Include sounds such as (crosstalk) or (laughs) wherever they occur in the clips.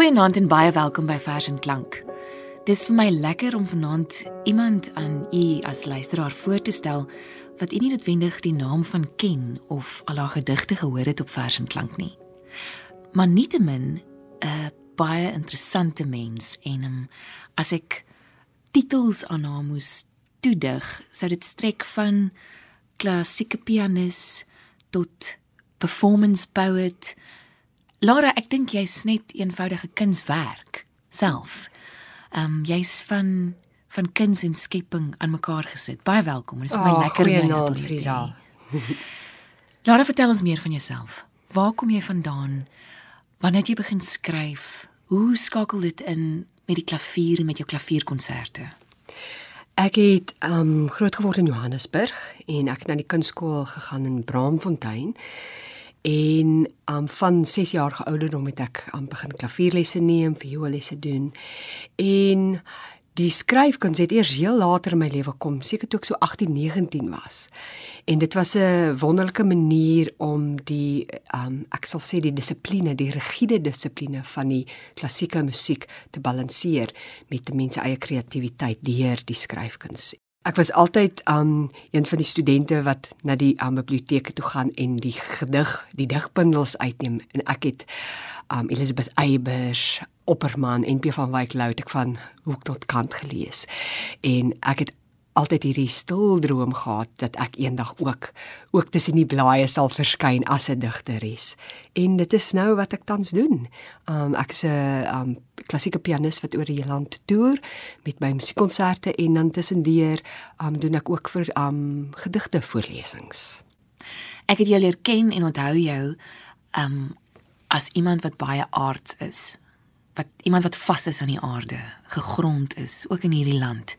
Goeienaand en baie welkom by Vers en Klank. Dis vir my lekker om vanaand iemand aan u as luisteraar voor te stel wat u nie noodwendig die naam van ken of al haar gedigte gehoor het op Vers en Klank nie. Maar nietemin 'n baie interessante mens en um, as ek titels aan haar moes toedig, sou dit strek van klassieke pianis tot performance poet. Lara, ek dink jy's net eenvoudige kunswerk self. Ehm um, jy's van van kuns en skepping aan mekaar gesit. Baie welkom. Dit is my oh, lekker om jou te hê. Lara, (laughs) vertel ons meer van jouself. Waar kom jy vandaan? Wanneer het jy begin skryf? Hoe skakel dit in met die klavier en met jou klavierkonserte? Ek het um groot geword in Johannesburg en ek het na die kunstskool gegaan in Braamfontein. En um van 6 jaar ouderdom het ek aan um, begin klavierlesse neem, vioollesse doen. En die skryfkuns het eers heel later in my lewe kom, seker toe ek so 18, 19 was. En dit was 'n wonderlike manier om die um ek sal sê die dissipline, die rigiede dissipline van die klassieke musiek te balanseer met die mens se eie kreatiwiteit deur die skryfkuns. Ek was altyd um een van die studente wat na die um, biblioteke toe gaan en die gedig, die digbundels uitneem en ek het um Elizabeth Eybers, Opperman en P van Wyk Lou het ek van hoek tot kant gelees. En ek het altyd hierdie stil droom gehad dat ek eendag ook ook tussen die blaaie sal verskyn as 'n digteres. En dit is nou wat ek tans doen. Um ek is 'n um klassieke pianis wat oor die land toer met my musiekkonserte en dan tussendeur um doen ek ook vir um gedigte voorlesings. Ek het jou leer ken en onthou jou um as iemand wat baie aards is, wat iemand wat vas is aan die aarde, gegrond is ook in hierdie land.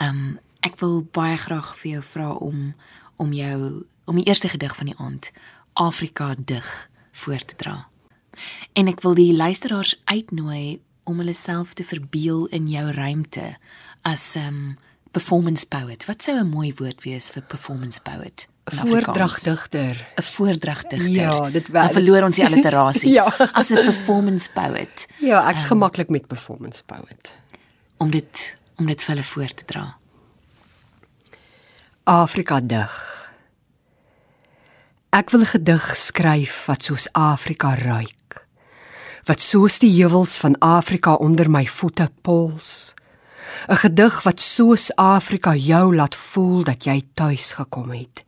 Um ek wil baie graag vir jou vra om om jou om die eerste gedig van die aand Afrika dig voor te dra. En ek wil die luisteraars uitnooi om hulle self te verbeel in jou ruimte as 'n um, performance poet. Wat sou 'n mooi woord wees vir performance poet? voordragdigter. 'n Voordragdigter. Ja, dit wel. Dan verloor ons die (laughs) alliterasie. ja. As 'n performance poet. Ja, ek's um, gemaklik met performance poet. Om dit om dit vir hulle voor te dra. Afrika dig. Ek wil 'n gedig skryf wat soos Afrika ruik. Wat soos die heuwels van Afrika onder my voete pols. 'n Gedig wat soos Afrika jou laat voel dat jy tuis gekom het.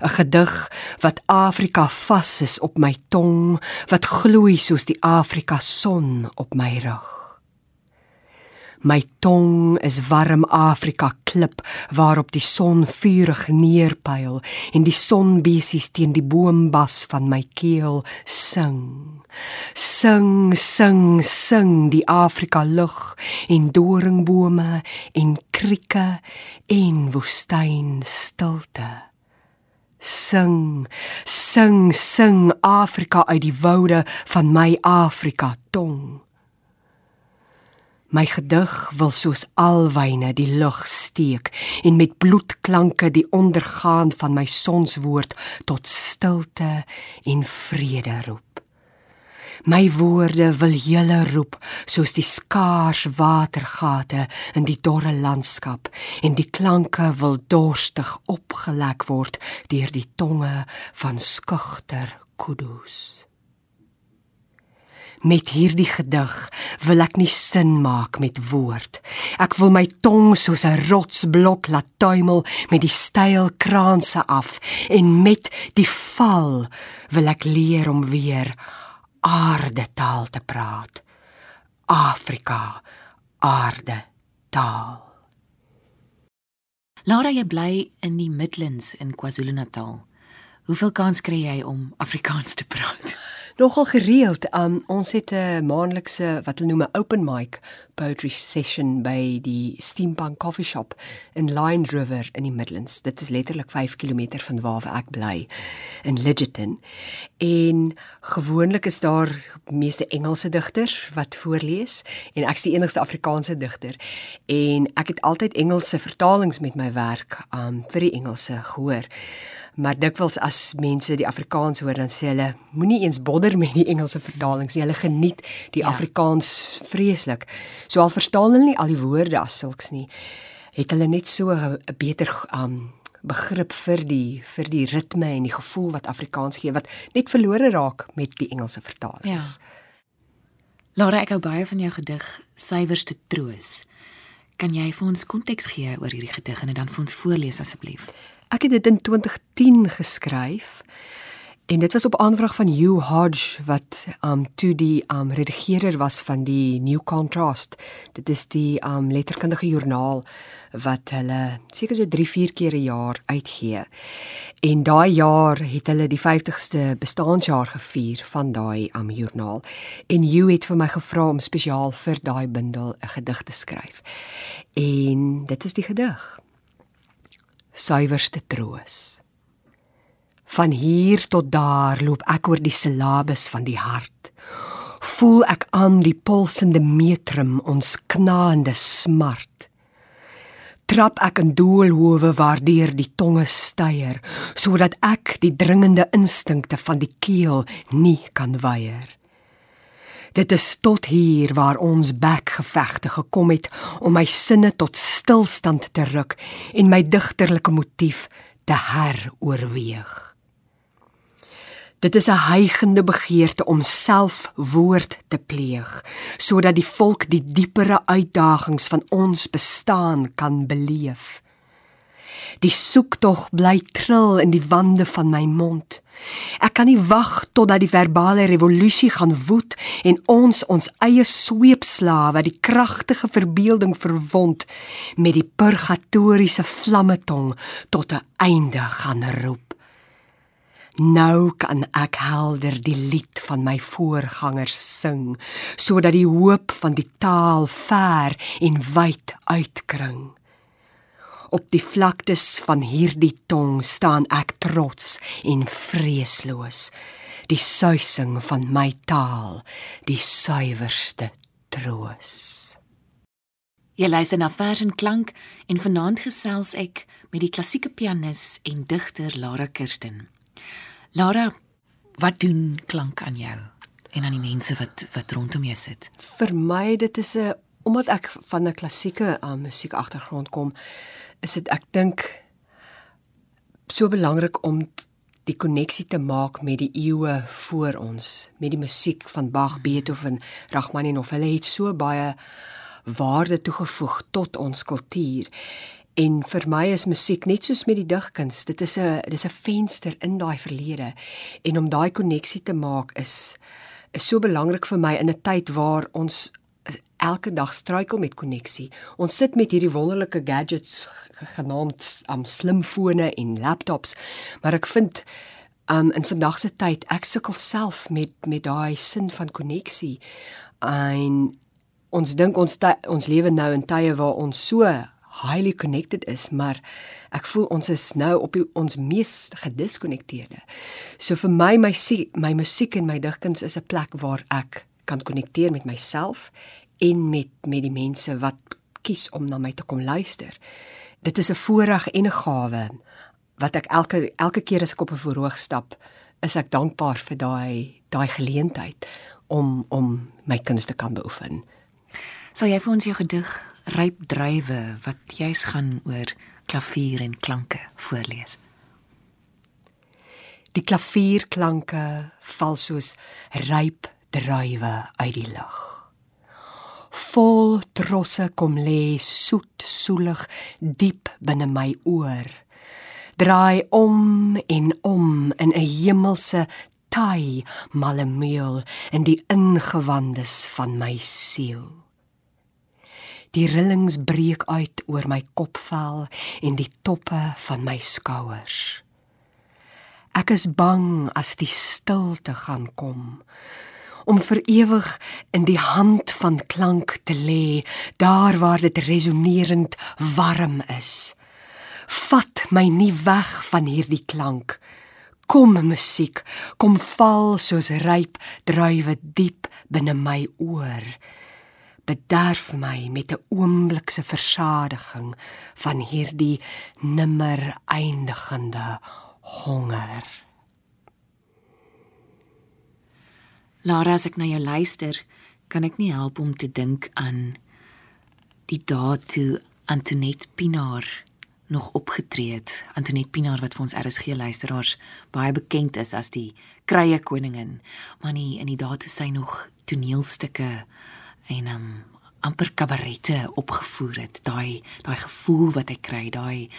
'n gedig wat Afrika vas is op my tong, wat gloei soos die Afrika son op my rug. My tong is warm Afrika klip waarop die son vurig neerpyl en die sonbesies teen die boombas van my keel sing. Sing, sing, sing die Afrika lug en doringbome en krieke en woestyn stilte sing sing sing Afrika uit die woude van my Afrika tong my gedig wil soos alwyne die lug steek en met bloedklanke die ondergaan van my sonswoord tot stilte en vrede roep My woorde wil julle roep soos die skaars watergate in die dorre landskap en die klanke wil dorstig opgelek word deur die tonge van skugter kudus. Met hierdie gedig wil ek nie sin maak met woord. Ek wil my tong soos 'n rotsblok laat tuimel met die styl kraanse af en met die val wil ek leer om weer aarde taal te praat. Afrika, aarde taal. Laura, jy bly in die Midlands in KwaZulu-Natal. Hoeveel kans kry jy om Afrikaans te praat? nogal gereeld. Um, ons het 'n maandelikse wat hulle noem 'n open mic poetry session by die Steambank Coffee Shop in Lion River in die Midlands. Dit is letterlik 5 km van waar ek bly in Lidgerton. En gewoonlik is daar meeste Engelse digters wat voorlees en ek's die enigste Afrikaanse digter. En ek het altyd Engelse vertalings met my werk um vir die Engelse gehoor. Maar dikwels as mense die Afrikaans hoor dan sê hulle moenie eens bodder met die Engelse vertalings nie. Hulle geniet die ja. Afrikaans vreeslik. So al verstaan hulle nie al die woorde as sulks nie, het hulle net so 'n beter um begrip vir die vir die ritme en die gevoel wat Afrikaans gee wat net verlore raak met die Engelse vertalings. Ja. Laura, ek hou baie van jou gedig Suiwerste Troos. Kan jy vir ons konteks gee oor hierdie gedig en dit dan vir ons voorlees asseblief? Ek het dit in 2010 geskryf. En dit was op aanvraag van Hugh Hodge wat um toe die um redigeerder was van die New Contrast. Dit is die um letterkundige joernaal wat hulle seker so 3-4 keer 'n jaar uitgee. En daai jaar het hulle die 50ste bestaanjaar gevier van daai um joernaal. En Hugh het vir my gevra om spesiaal vir daai bundel 'n gedig te skryf. En dit is die gedig suiwerste troos. Van hier tot daar loop ek oor die silabes van die hart. Voel ek aan die pulsende metrum ons knaande smart. Trap ek in doolhowe waardeur die tonge styer sodat ek die dringende instinkte van die keel nie kan weier. Dit is tot hier waar ons bekgevegte gekom het om my sinne tot stilstand te ruk en my digterlike motief te heroorweeg. Dit is 'n hygende begeerte om self woord te pleeg sodat die volk die diepere uitdagings van ons bestaan kan beleef. Die soektog bly trill in die wande van my mond. Ek kan nie wag totdat die verbale revolusie gaan woed en ons ons eie sweepslawe wat die kragtige verbeelding verwond met die purgatoriese vlammetong tot 'n einde gaan roep. Nou kan ek helder die lied van my voorgangers sing sodat die hoop van die taal ver en wyd uitkring. Op die vlaktes van hierdie tong staan ek trots en vreesloos. Die suising van my taal, die suiwerste troos. Jy luister na Vers en Klank en vanaand gesels ek met die klassieke pianis en digter Lara Kirsten. Lara, wat doen klank aan jou en aan die mense wat wat rondom jou sit? Vir my dit is 'n omdat ek van 'n klassieke uh, musiek agtergrond kom, is dit ek dink so belangrik om die koneksie te maak met die eeue voor ons, met die musiek van Bach, Beethoven, Rachmaninoff. Hulle het so baie waarde toegevoeg tot ons kultuur. En vir my is musiek net soos met die digkuns, dit is 'n dis 'n venster in daai verlede. En om daai koneksie te maak is is so belangrik vir my in 'n tyd waar ons elke dag struikel met koneksie. Ons sit met hierdie wonderlike gadgets genaamd um, slimfone en laptops, maar ek vind um, in vandag se tyd ek sukkel self met met daai sin van koneksie. En ons dink ons ons lewe nou in tye waar ons so highly connected is, maar ek voel ons is nou op die, ons mees gediskonnekteerde. So vir my my my musiek en my digkuns is 'n plek waar ek kan konnekteer met myself en met met die mense wat kies om na my te kom luister. Dit is 'n voorreg en 'n gawe wat ek elke elke keer as ek op 'n verhoog stap, is ek dankbaar vir daai daai geleentheid om om my kunste te kan beoefen. Sal jy vir ons jou gedig Ryp druiwe wat juis gaan oor klavier en klanke voorlees? Die klavierklanke val soos ryp druiwe uit die lug vol trosse kom lê soet soelig diep binne my oor. Draai om en om in 'n hemelse tai malemeel in die ingewandes van my siel. Die rillings breek uit oor my kopvel en die toppe van my skouers. Ek is bang as die stilte gaan kom om vir ewig in die hand van klank te lê, daar waar dit resonerend warm is. Vat my nie weg van hierdie klank. Kom musiek, kom val soos ryp druiwe diep binne my oor. Bederf my met 'n oomblikse versadiging van hierdie nimmer eindigende honger. Lara, as ek na jou luister, kan ek nie help om te dink aan die dae toe Antoinette Pinaar nog opgetree het. Antoinette Pinaar wat vir ons RSG luisteraars baie bekend is as die krye koningin, maar nie in die dae toe sy nog toneelstukke en um, amper kabarette opgevoer het. Daai daai gevoel wat hy kry, daai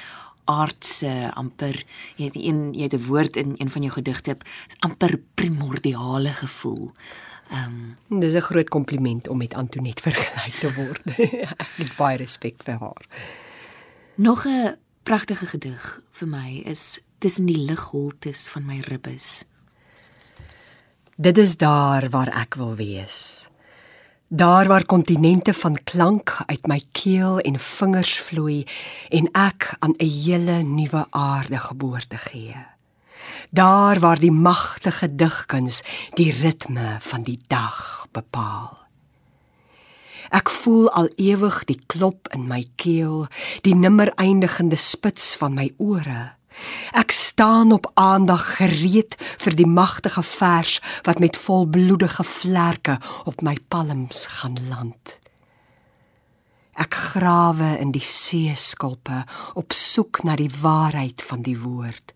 aardse amper jy het een jy het 'n woord in een van jou gedigte amper primordiale gevoel. Ehm um, dis 'n groot kompliment om met Antoinette (laughs) vergelyk te word. Ek het baie respek vir haar. Nog 'n pragtige gedig vir my is tussen die ligholtes van my ribbes. Dit is daar waar ek wil wees. Daar waar kontinente van klank uit my keel en vingers vloei en ek aan 'n hele nuwe aarde geboorte gee. Daar waar die magtige digkuns die ritme van die dag bepaal. Ek voel al ewig die klop in my keel, die nimmer eindigende spits van my ore. Ek staan op aandag gereed vir die magtige vers wat met volbloedige vlerke op my palms gaan land. Ek grawe in die seeskulpe op soek na die waarheid van die woord.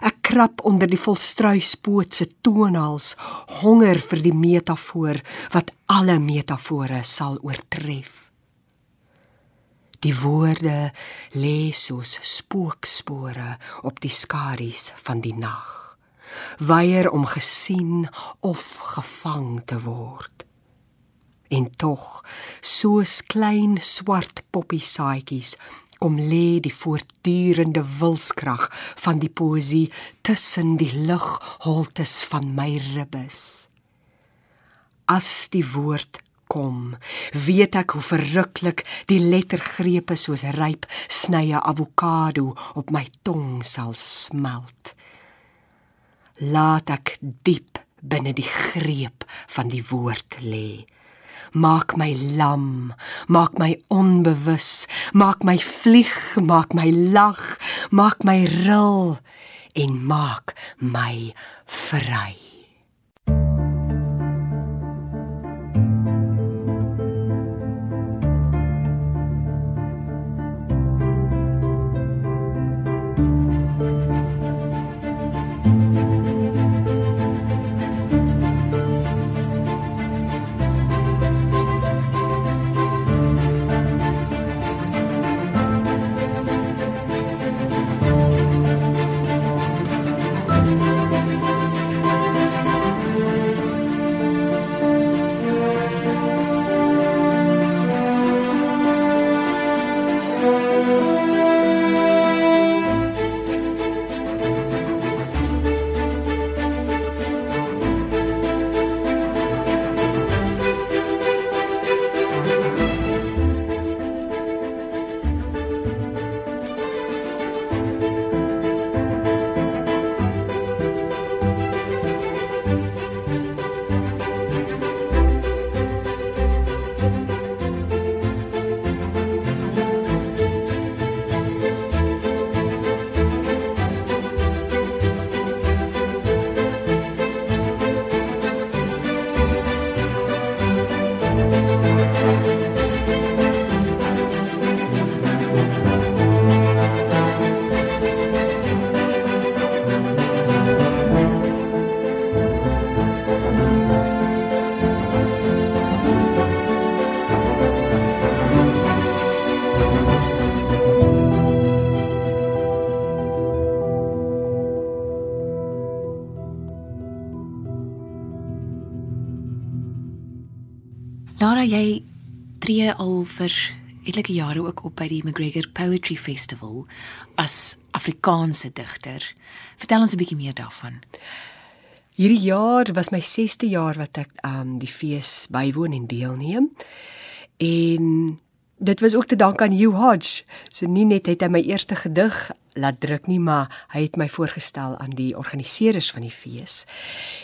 Ek krap onder die volstruispoot se toonhals, honger vir die metafoor wat alle metafore sal oortref. Die woorde lê soos spookspore op die skaries van die nag. Weier om gesien of gevang te word. En tog, soos klein swart poppiesaadjies, kom lê die voortdurende wilskrag van die poesie tussen die ligholtes van my ribbes. As die woord kom, weet ek hoe verruklik die lettergrepe soos ryp snye avokado op my tong sal smelt. Laat ek diep binne die greep van die woord lê. Maak my lam, maak my onbewus, maak my vlieg, maak my lag, maak my ril en maak my vry. Lara, jy tree al vir etlike jare ook op by die McGregor Poetry Festival as Afrikaanse digter. Vertel ons 'n bietjie meer daarvan. Hierdie jaar was my 6ste jaar wat ek um die fees bywoon en deelneem. En dit was ook te dank aan Hugh Hodge. So nie net het hy my eerste gedig laat druk nie, maar hy het my voorgestel aan die organiseerders van die fees.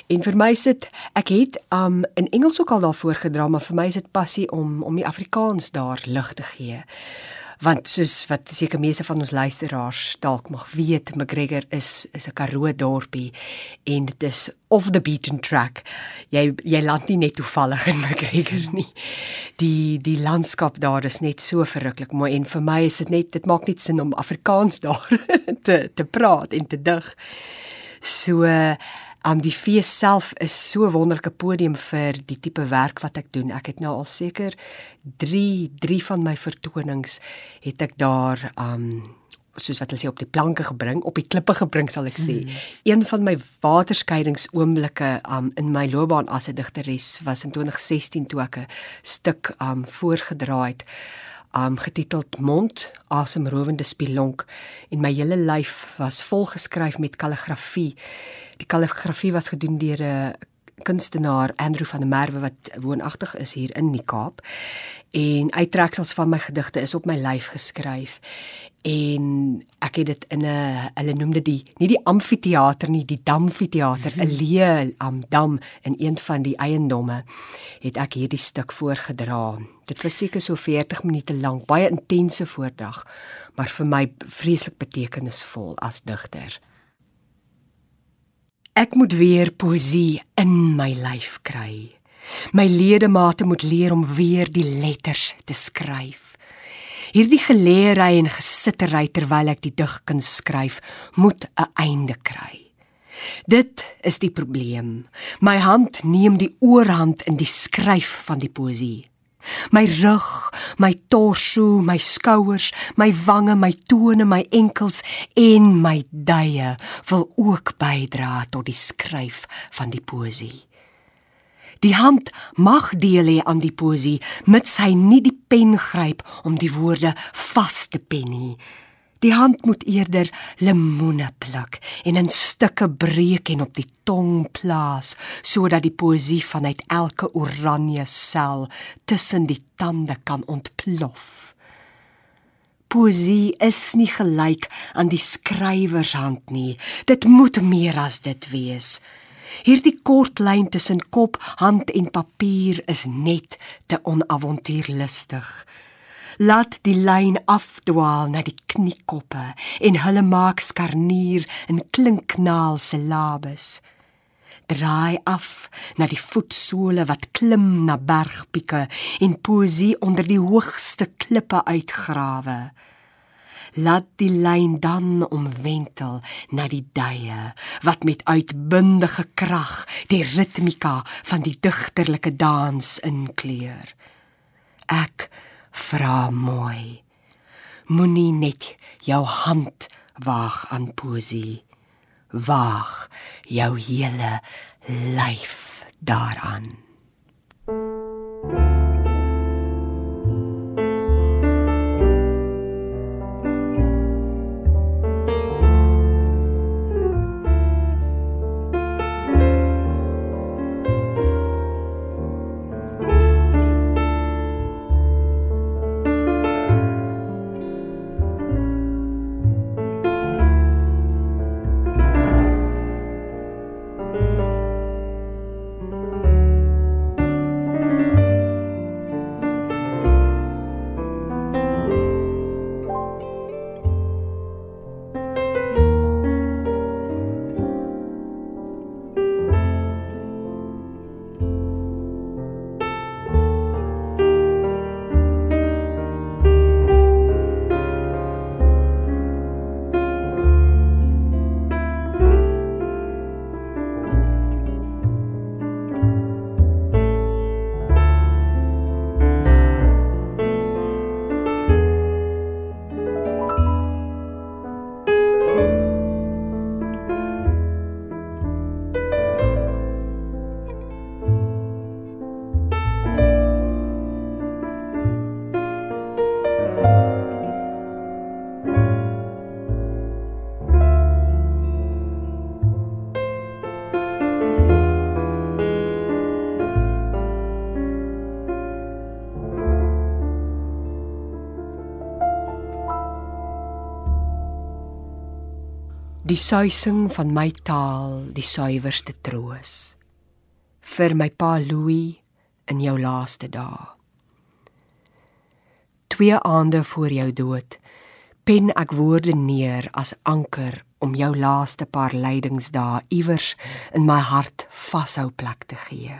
En vir my sit ek het um in Engels ook al daar voorgedra, maar vir my is dit passie om om die Afrikaans daar lig te gee. Want soos wat seker meeste van ons luisteraars dalk mag weet, McGregor is is 'n Karoo dorpie en dit is off the beaten track. Jy jy land nie net toevallig in McGregor nie. Die die landskap daar is net so verruklik mooi en vir my is dit net dit maak net sin om Afrikaans (laughs) daar te te praat en te dig. So Um die fees self is so 'n wonderlike podium vir die tipe werk wat ek doen. Ek het nou al seker 3 3 van my vertonings het ek daar um soos wat hulle sê op die planke gebring, op die klippe gebring sal ek sê. Hmm. Een van my waterskeiingsoomblikke um in my loopbaan as 'n digteres was in 2016 toe ek 'n stuk um voorgedra het um getiteld Mond asemrowende spilonk en my hele lyf was volgeskryf met kalligrafie. Die kalligrafie was gedoen deur 'n kunstenaar Andrew van der Merwe wat woonagtig is hier in die Kaap. En uittreksels van my gedigte is op my lyf geskryf en ek het dit in 'n hulle noem dit die nie die amfitheater nie die damfitheater 'n mhm. leë am dam in een van die eiendomme het ek hierdie stuk voorgedra. Dit was seker so 40 minute lank baie intense voordrag maar vir my vreeslik betekenisvol as digter. Ek moet weer poesie in my lyf kry. My ledemate moet leer om weer die letters te skryf Hierdie geleery en gesittery terwyl ek die digkuns skryf, moet 'n einde kry. Dit is die probleem. My hand neem die oorhand in die skryf van die poesie. My rug, my torso, my skouers, my wange, my tone, my enkels en my duie wil ook bydra tot die skryf van die poesie. Die hand mag deel hê aan die poesie, mits hy nie die pen gryp om die woorde vas te pen nie. Die hand moet eerder lemoene pluk en in stukke breek en op die tong plaas sodat die poesie vanuit elke oranje sel tussen die tande kan ontplof. Poesie is nie gelyk aan die skrywershand nie. Dit moet meer as dit wees. Hierdie kort lyn tussen kop, hand en papier is net te onavontuurlustig. Laat die lyn afdwaal na die kniekoppe en hulle maak skarnier in klinknaal syllabes. Draai af na die voetsole wat klim na bergpieke en poesie onder die hoogste klippe uitgrawe laat die lyn dan omwentel na die duie wat met uitbundige krag die ritmika van die digterlike dans inkleur ek vra mooi moenie net jou hand waag aan poesie waag jou hele lyf daaraan die suising van my taal die suiwerste troos vir my pa Louis in jou laaste dae twee aande voor jou dood pen ek woorde neer as anker om jou laaste paar lydingsdae iewers in my hart vashou plek te gee.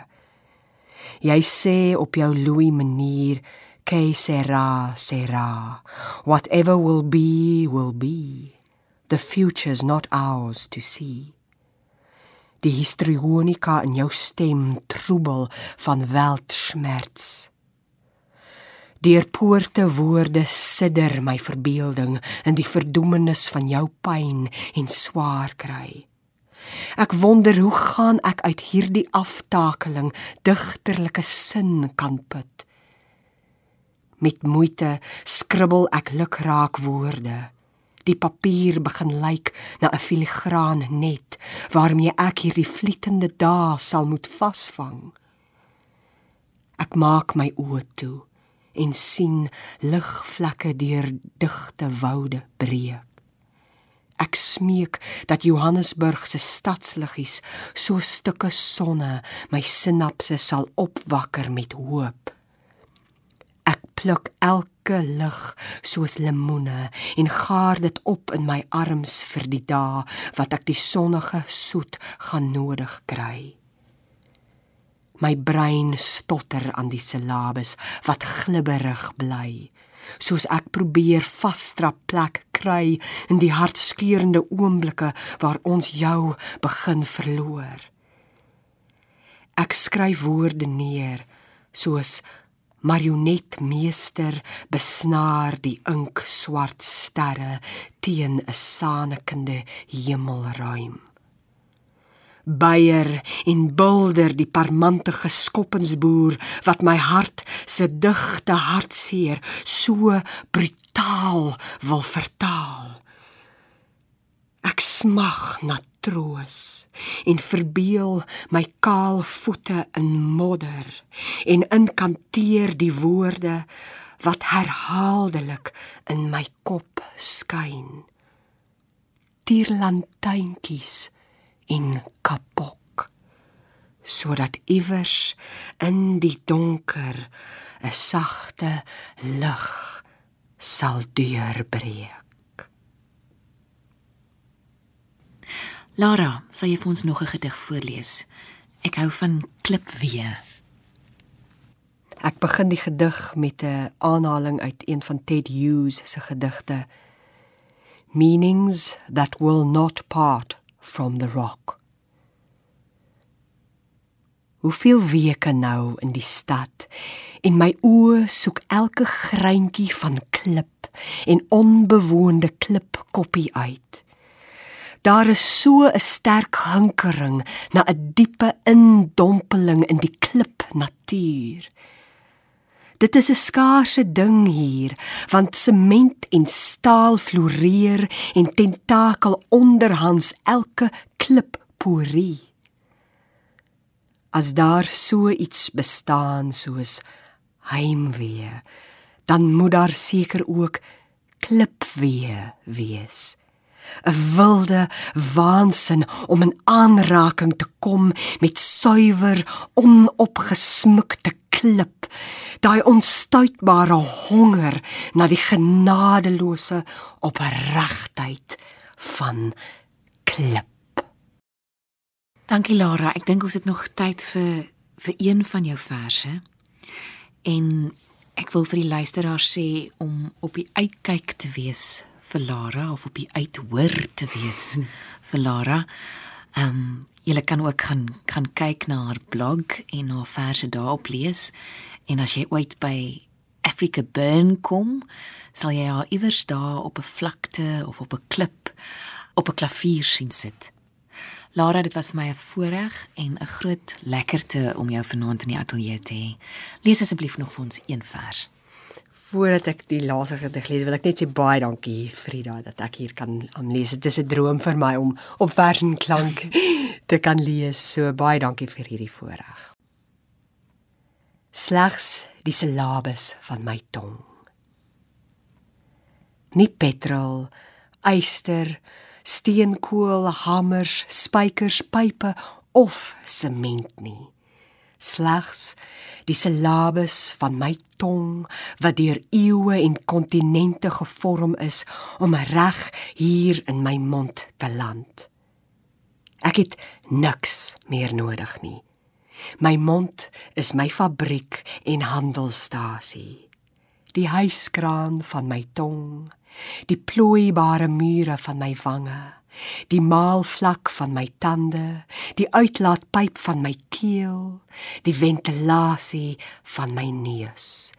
Jy sê op jou Louis manier, "Que sera, sera. Whatever will be, will be. The future's not ours to see." Die histrionika in jou stem troebel van weltsmerts. Deur poorte woorde sidder my verbeelding in die verdoemenis van jou pyn en swaar kry. Ek wonder hoe gaan ek uit hierdie aftakeling digterlike sin kan put. Met moeite skribbel ek lukraak woorde. Die papier begin lyk na 'n filigraan net waarmee ek hierdie vlietende dae sal moet vasvang. Ek maak my oë toe en sien ligvlekke deur digte woude breek. Ek smeek dat Johannesburg se stadsliggies so stukke sonne my sinapse sal opwakker met hoop. Ek pluk elke lig soos lemoene en gaar dit op in my arms vir die dae wat ek die sonnige soet gaan nodig kry. My brein stotter aan die silabes wat glibberig bly. Soos ek probeer vasstrap plek kry in die hartskeurende oomblikke waar ons jou begin verloor. Ek skryf woorde neer soos marionetmeester besnaar die ink swart sterre teen 'n sanikende hemelruim. Beier en bulder die parmante geskoppensboer wat my hart se digte hartseer so brutaal wil vertaal. Ek smag na troos en verbeel my kaal voete in modder en inkanteer die woorde wat herhaaldelik in my kop skyn. Tierlantuintjies en kapok sodat iewers in die donker 'n sagte lig sal deurbreek. Lara, sal jy vir ons nog 'n gedig voorlees? Ek hou van klipwee. Ek begin die gedig met 'n aanhaling uit een van Ted Hughes se gedigte Meanings that will not part from the rock. Hoeveel weke nou in die stad en my oë soek elke greintjie van klip en onbewoonde klipkoppie uit. Daar is so 'n sterk hinkering na 'n diepe indompeling in die klip natuur. Dit is 'n skaarse ding hier, want sement en staal floreer en tentakel onderhands elke klipporie. As daar so iets bestaan soos heimwee, dan moet daar seker ook klipwee wees. 'n wilde waansin om in aanraking te kom met suiwer onopgesmukte klip daai onstuitbare honger na die genadeloose opregtheid van klip. Dankie Lara, ek dink ons het nog tyd vir vir een van jou verse. En ek wil vir die luisteraars sê om op die uitkyk te wees vir Lara of op die uithoor te wees vir Lara. Ehm um, jy kan ook gaan kan kyk na haar blog en haar verse daarop lees. En as jy ooit by Africa Burn kom, sal jy haar iewers daar op 'n vlakte of op 'n klip op 'n klavier sien sit. Lara, dit was my 'n voorreg en 'n groot lekkerte om jou vanaand in die ateljee te hê. Lees asseblief nog vir ons een vers. Voordat ek die laaste gedig lees, wil ek net sê baie dankie Frida dat ek hier kan aan lees. Dit is 'n droom vir my om op vers en klank (laughs) te kan lees. So baie dankie vir hierdie voorreg slegs die silabes van my tong. Nie petrol, yster, steenkool, hamers, spykers, pype of sement nie. Slegs die silabes van my tong wat deur eeue en kontinente gevorm is om reg hier in my mond te land. Ek het niks meer nodig nie. My mond is my fabriek en handelsstasie. Die huiskraan van my tong, die plooibare mure van my wange, die maalvlak van my tande, die uitlaatpyp van my keel, die ventilasie van my neus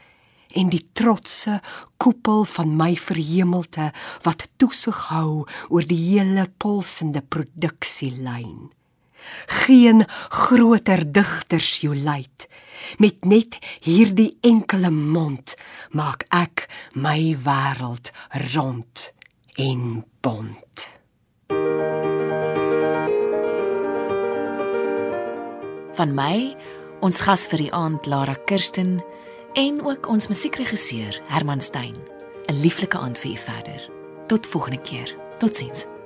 en die trotse koepel van my verhemelte wat toesig hou oor die hele pulsende produksielyn. Geen groter digters jou luit met net hierdie enkele mond maak ek my wêreld rond en bont. Van my, ons gas vir die aand Lara Kirsten en ook ons musiekregisseur Herman Stein. 'n Lieflike aand vir u verder. Tot volgende keer. Totsiens.